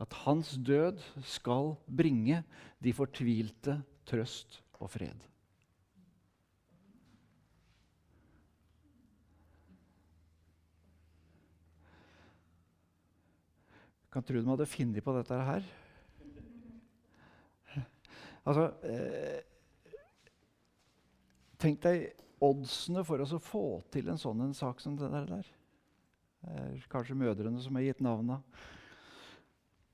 at hans død skal bringe de fortvilte trøst og fred. Kan tro de hadde funnet på dette her. Altså eh, Tenk deg oddsene for å få til en sånn en sak som det der. Er kanskje mødrene som har gitt navna.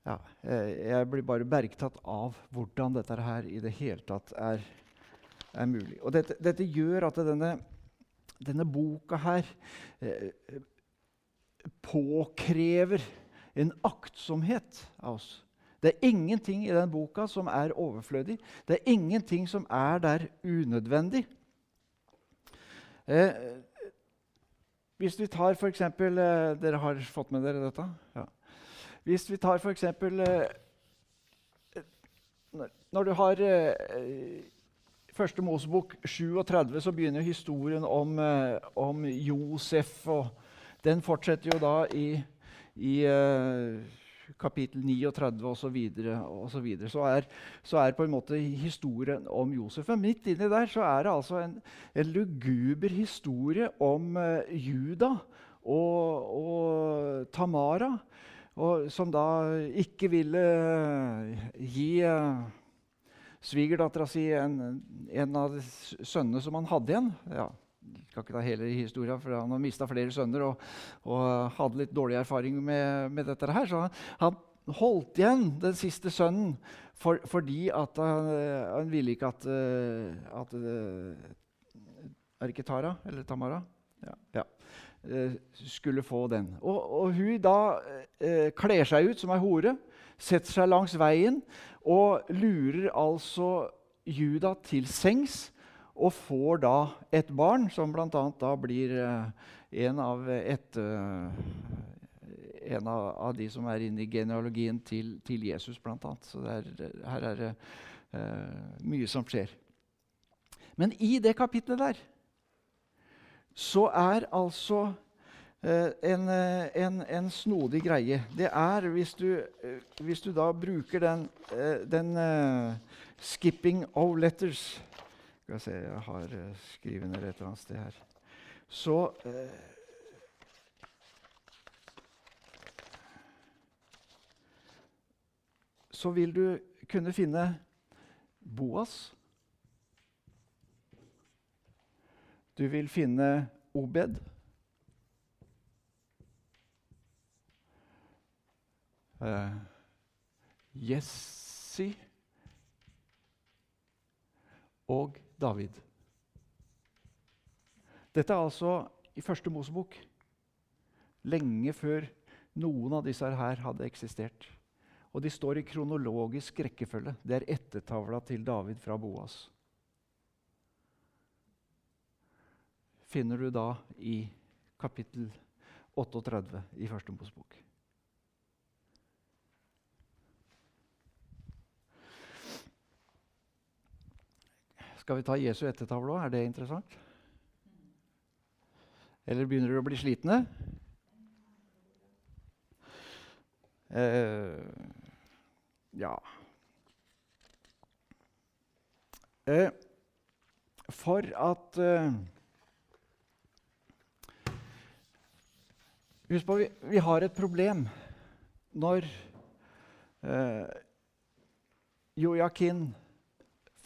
Ja, eh, jeg blir bare bergtatt av hvordan dette her i det hele tatt er, er mulig. Og dette, dette, gjør at denne, denne boka her eh, påkrever en aktsomhet av oss. Det er ingenting i den boka som er overflødig. Det er ingenting som er der unødvendig. Eh, hvis vi tar f.eks. Eh, dere har fått med dere dette? Ja. Hvis vi tar f.eks. Eh, når du har eh, Første Mosebok 37, så begynner historien om, eh, om Josef. og Den fortsetter jo da i, i eh, kapittel 39 osv. Så, og så, videre. så, er, så er på en måte historien om Josef. Men midt inni der så er det altså en, en luguber historie om uh, Juda og, og Tamara, og, som da ikke ville uh, gi uh, svigerdattera si en, en, av sønnene som han hadde igjen. Ja, skal ikke ta hele historien, for han har mista flere sønner og, og, hadde litt dårlig erfaring med, med dette her. Så han, han, holdt igjen den siste sønnen for, fordi at han, han, ville ikke at, eh, at eh, Er det ikke Tara eller Tamara? Ja. ja. Eh, skulle få den. Og, og hun da eh, kler seg ut som ei hore, setter seg langs veien og lurer altså Juda til sengs og får da et barn, som bl.a. da blir eh, en av, et, eh, en av, de som er inne i genealogien til, til Jesus, bl.a. Så er, her er det uh, mye som skjer. Men i det kapitlet der så er altså en, en, en, snodig greie. Det er, hvis du, hvis du da bruker den, den 'skipping of letters' Skal jeg se, jeg har uh, skrevet ned et eller annet sted her. Så eh, Så vil du kunne finne Boas. Du vil finne Obed. Uh, Jesse og David. Dette er altså i første Mosebok. Lenge før noen av disse her hadde eksistert. Og de står i kronologisk rekkefølge. Det er ettertavla til David fra Boas. Finner du da i kapittel 38 i Første Mosebok. Skal vi ta Jesu ettertavle òg? Er det interessant? Eller begynner dere å bli slitne? Eh, ja eh, For at eh, Husk på, vi, vi har et problem når eh, Joakim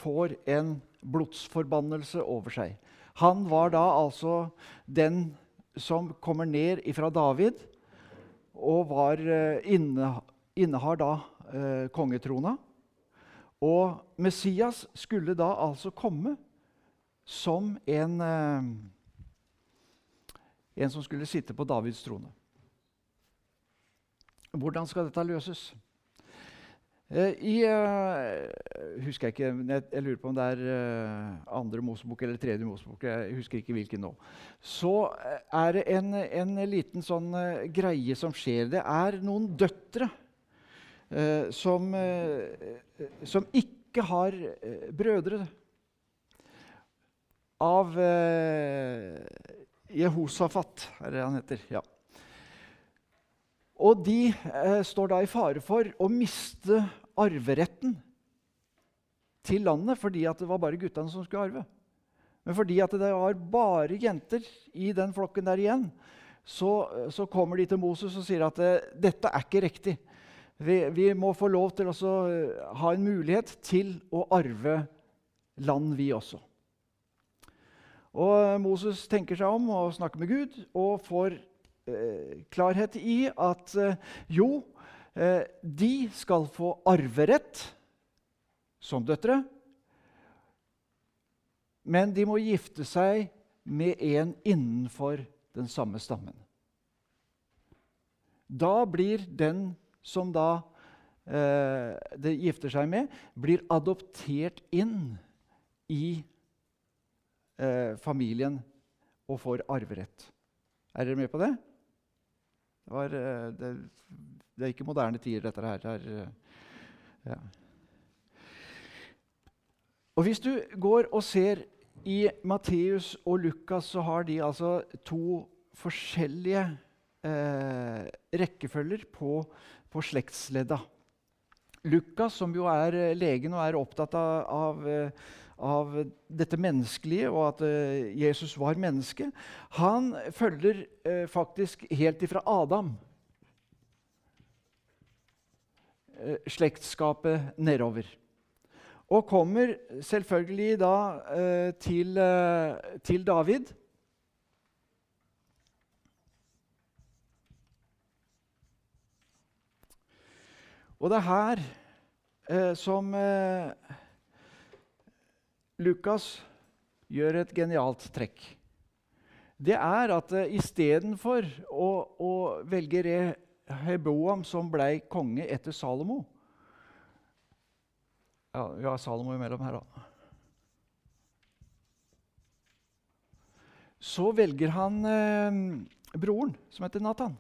får en blodsforbannelse over seg. Han var da altså den som kommer ned fra David og var, eh, inne, innehar da eh, kongetrona. Og Messias skulle da altså komme som en, eh, en som skulle sitte på Davids trone. Hvordan skal dette løses? Eh, I uh, husker jeg ikke, jeg, jeg, lurer på om det er uh, andre Mosebok eller tredje Mosebok. Jeg husker ikke hvilken nå. Så er det en, en liten sånn greie som skjer. Det er noen døtre som, som, ikke har brødre. Av Jehosafat, er det han heter. ja. Og de eh, står da i fare for å miste arveretten til landet fordi det var bare guttene som skulle arve. Men fordi det var bare jenter i den flokken der igjen, så, så kommer de til Moses og sier at eh, dette er ikke riktig. Vi, vi må få lov til å eh, ha en mulighet til å arve land, vi også. Og Moses tenker seg om og snakker med Gud og får eh, klarhet i at eh, jo, de skal få arverett som døtre. Men de må gifte seg med en innenfor den samme stammen. Da blir den som da eh, det gifter seg med, blir adoptert inn i eh, familien og får arverett. Er dere med på det? Det, var, eh, det det er ikke moderne tider, dette her. Det eh, ja. Og Hvis du går og ser i Matteus og Lukas, så har de altså to forskjellige eh, rekkefølger på, på slektsledda. Lukas, som jo er eh, legen og er opptatt av, av, eh, dette menneskelige, og at Jesus var menneske, han følger eh, faktisk helt ifra Adam. Eh, slektskapet nedover. Og kommer selvfølgelig da eh, til, eh, til, David. Og det er her eh, som eh, Lukas gjør et genialt trekk. Det er at eh, istedenfor å, å velge re Heboam, som ble konge etter Salomo Ja, vi har Salomo imellom her, da. Så velger han eh, broren, som heter Nathan.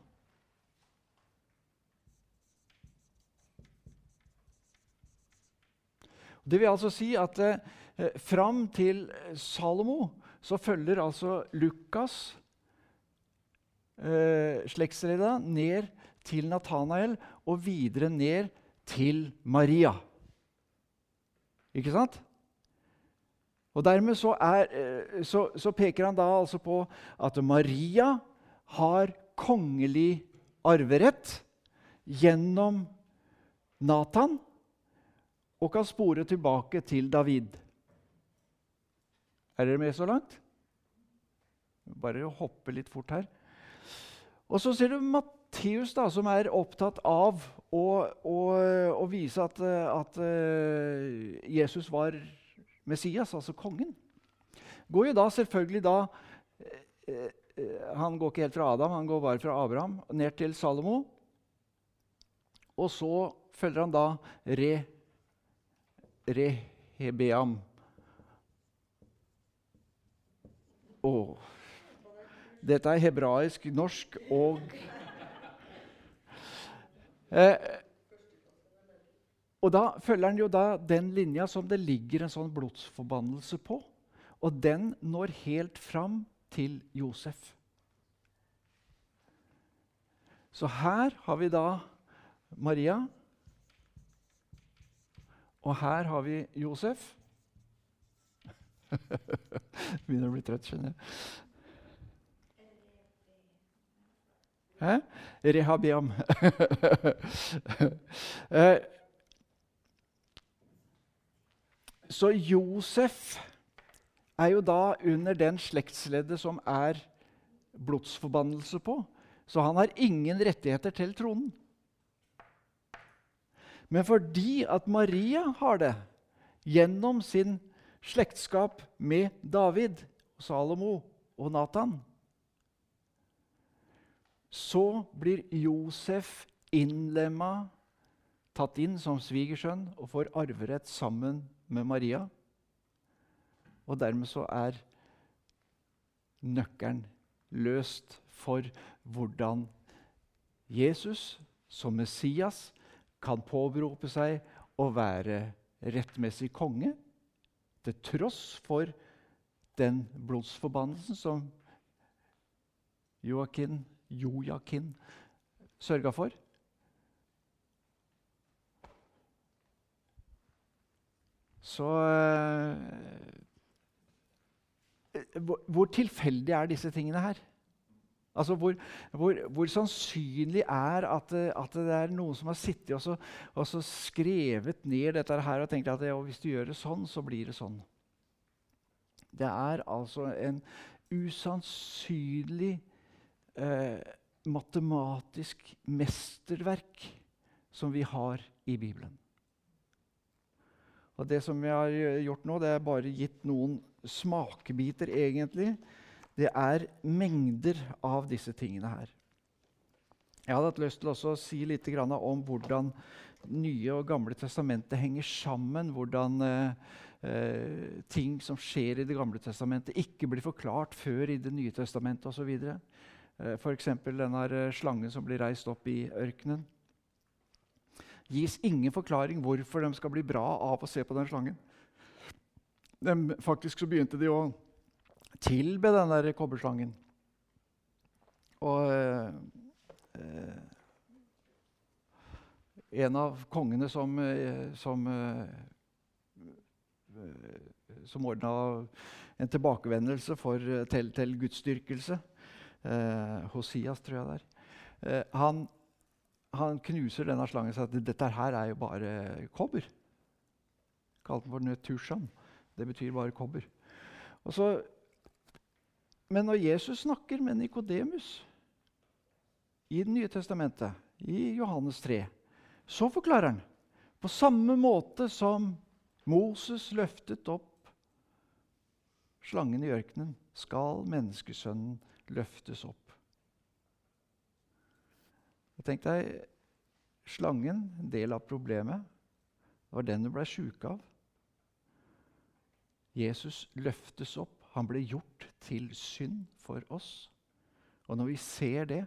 Det vil altså si at eh, fram til Salomo så følger altså Lukas eh, slektsreda ned til Natanael og videre ned til Maria. Ikke sant? Og Dermed så, er, eh, så, så peker han da altså på at Maria har kongelig arverett gjennom Natan og kan spore tilbake til David. Er dere med så langt? Bare hoppe litt fort her. Og så ser du Matteus, da, som er opptatt av å, å, å vise at, at, eh, Jesus var Messias, altså kongen. Går jo da selvfølgelig da eh, eh, Han går ikke helt fra Adam, han går bare fra Abraham ned til Salomo. Og så følger han da Re, Rehebeam. Oh. Dette er hebraisk, norsk og eh, Og da følger han jo da den linja som det ligger en sånn blodsforbannelse på. Og den når helt fram til Josef. Så her har vi da Maria. Og her har vi Josef. Begynner å bli trøtt, skjønner jeg. Hæ? Rehabiam. Eh, så Josef er jo da under den slektsleddet som er blodsforbannelse på. Så han har ingen rettigheter til tronen. Men fordi at Maria har det, gjennom sin slektskap med David, Salomo og Natan, så blir Josef innlemma, tatt inn som svigersønn og får arverett sammen med Maria. Og dermed så er nøkkelen løst for hvordan Jesus som Messias kan påberope seg å være rettmessig konge, til tross for den blodsforbannelsen som Joakim, Joakim sørga for. Så eh, hvor, hvor tilfeldig er disse tingene her? Altså hvor, hvor, hvor, sannsynlig er at, at, det er noen som har sittet og, så, og så skrevet ned dette her og tenkt at ja, hvis du gjør det sånn, så blir det sånn. Det er altså en usannsynlig eh, matematisk mesterverk som vi har i Bibelen. Og Det som jeg har gjort nå, det er bare gitt noen smakebiter, egentlig. Det er mengder av disse tingene her. Jeg hadde hatt lyst til å si litt om hvordan Nye og Gamle testamentet henger sammen. Hvordan eh, ting som skjer i Det gamle testamentet, ikke blir forklart før i Det nye testamentet osv. Eh, F.eks. denne eh, slangen som blir reist opp i ørkenen gis ingen forklaring hvorfor de skal bli bra av å se på den slangen. De, faktisk så begynte de å tilbe den der kobberslangen. Og eh, en av kongene som, eh, som, eh, som ordna en tilbakevendelse for, til, til gudsdyrkelse, eh, Hosias, tror jeg det er, eh, han han knuser denne slangen og sier at dette her er jo bare kobber. Kalte den for nøtusjan. Det betyr bare kobber. Så, men når Jesus snakker med Nikodemus i Det nye testamentet, i Johannes 3, så forklarer han på samme måte som Moses løftet opp slangen i ørkenen, skal menneskesønnen løftes opp. Og tenk deg, Slangen, en del av problemet, var den du ble sjuk av. Jesus løftes opp. Han ble gjort til synd for oss. Og når vi ser det,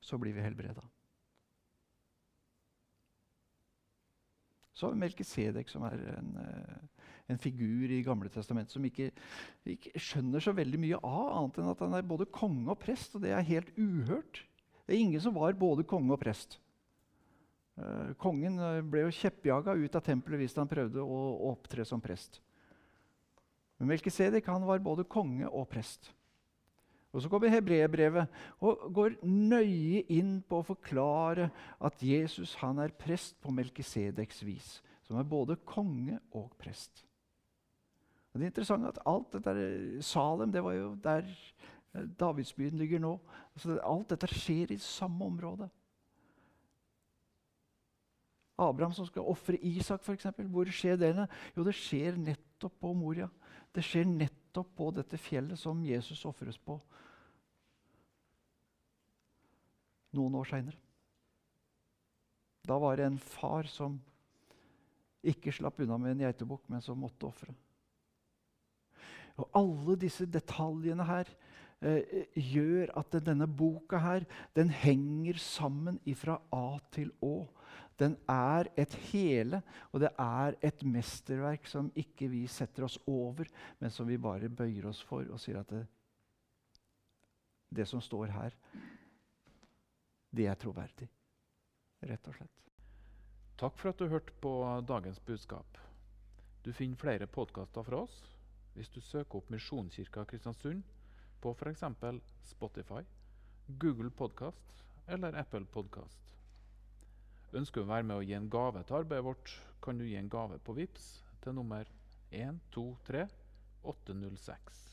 så blir vi helbreda. Så har vi Melkisedek, som er en, eh, en figur i Gamle testamentet som ikke, ikke, skjønner så veldig mye av, annet enn at han er både konge og prest. Og det er helt uhørt. Det er ingen som var både konge og prest. Uh, kongen eh, ble jo kjeppjaga ut av tempelet hvis han prøvde å, å opptre som prest. Men Melkisedek han var både konge og prest. Og Så kommer hebreerbrevet og går nøye inn på å forklare at Jesus han er prest på Melkisedeks vis, som er både konge og prest. Og det er interessant at alt dette Salem det var jo der eh, Davidsbyen ligger nå. Altså, alt dette skjer i samme område. Abraham som skal ofre Isak, f.eks. Hvor skjer det? Jo, det skjer nettopp på Moria. Det skjer nettopp på dette fjellet som Jesus ofres på noen år seinere. Da var det en far som ikke slapp unna med en geitebukk, men som måtte ofre. Og alle disse detaljene her eh, gjør at denne boka her, den henger sammen fra A til Å. Den er et hele, og det er et mesterverk som ikke vi setter oss over, men som vi bare bøyer oss for og sier at det, det som står her, det er troverdig. Rett og slett. Takk for at du hørte på dagens budskap. Du finner flere podkaster fra oss hvis du søker opp Misjonskirka Kristiansund på f.eks. Spotify, Google Podkast eller Apple Podkast. Ønsker du å være med å gi en gave til arbeidet vårt, kan du gi en gave på VIPS til nummer 123 806.